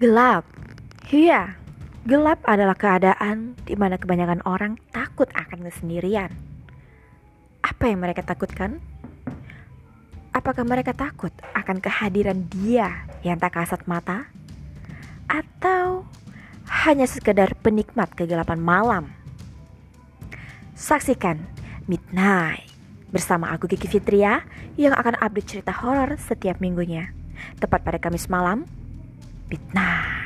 Gelap. Iya, gelap adalah keadaan di mana kebanyakan orang takut akan kesendirian. Apa yang mereka takutkan? Apakah mereka takut akan kehadiran dia yang tak kasat mata? Atau hanya sekedar penikmat kegelapan malam? Saksikan Midnight bersama aku Kiki Fitria yang akan update cerita horor setiap minggunya. Tepat pada Kamis malam, Midnight.